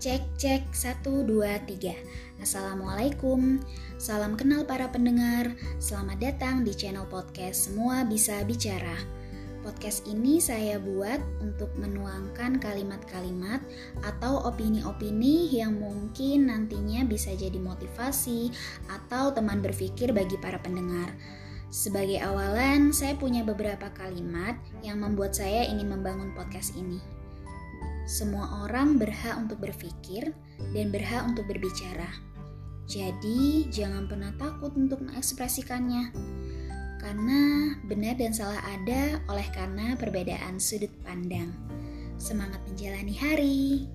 Cek cek 1 2 3. Assalamualaikum. Salam kenal para pendengar. Selamat datang di channel podcast Semua Bisa Bicara. Podcast ini saya buat untuk menuangkan kalimat-kalimat atau opini-opini yang mungkin nantinya bisa jadi motivasi atau teman berpikir bagi para pendengar. Sebagai awalan, saya punya beberapa kalimat yang membuat saya ingin membangun podcast ini. Semua orang berhak untuk berpikir dan berhak untuk berbicara. Jadi, jangan pernah takut untuk mengekspresikannya. Karena benar dan salah ada oleh karena perbedaan sudut pandang. Semangat menjalani hari.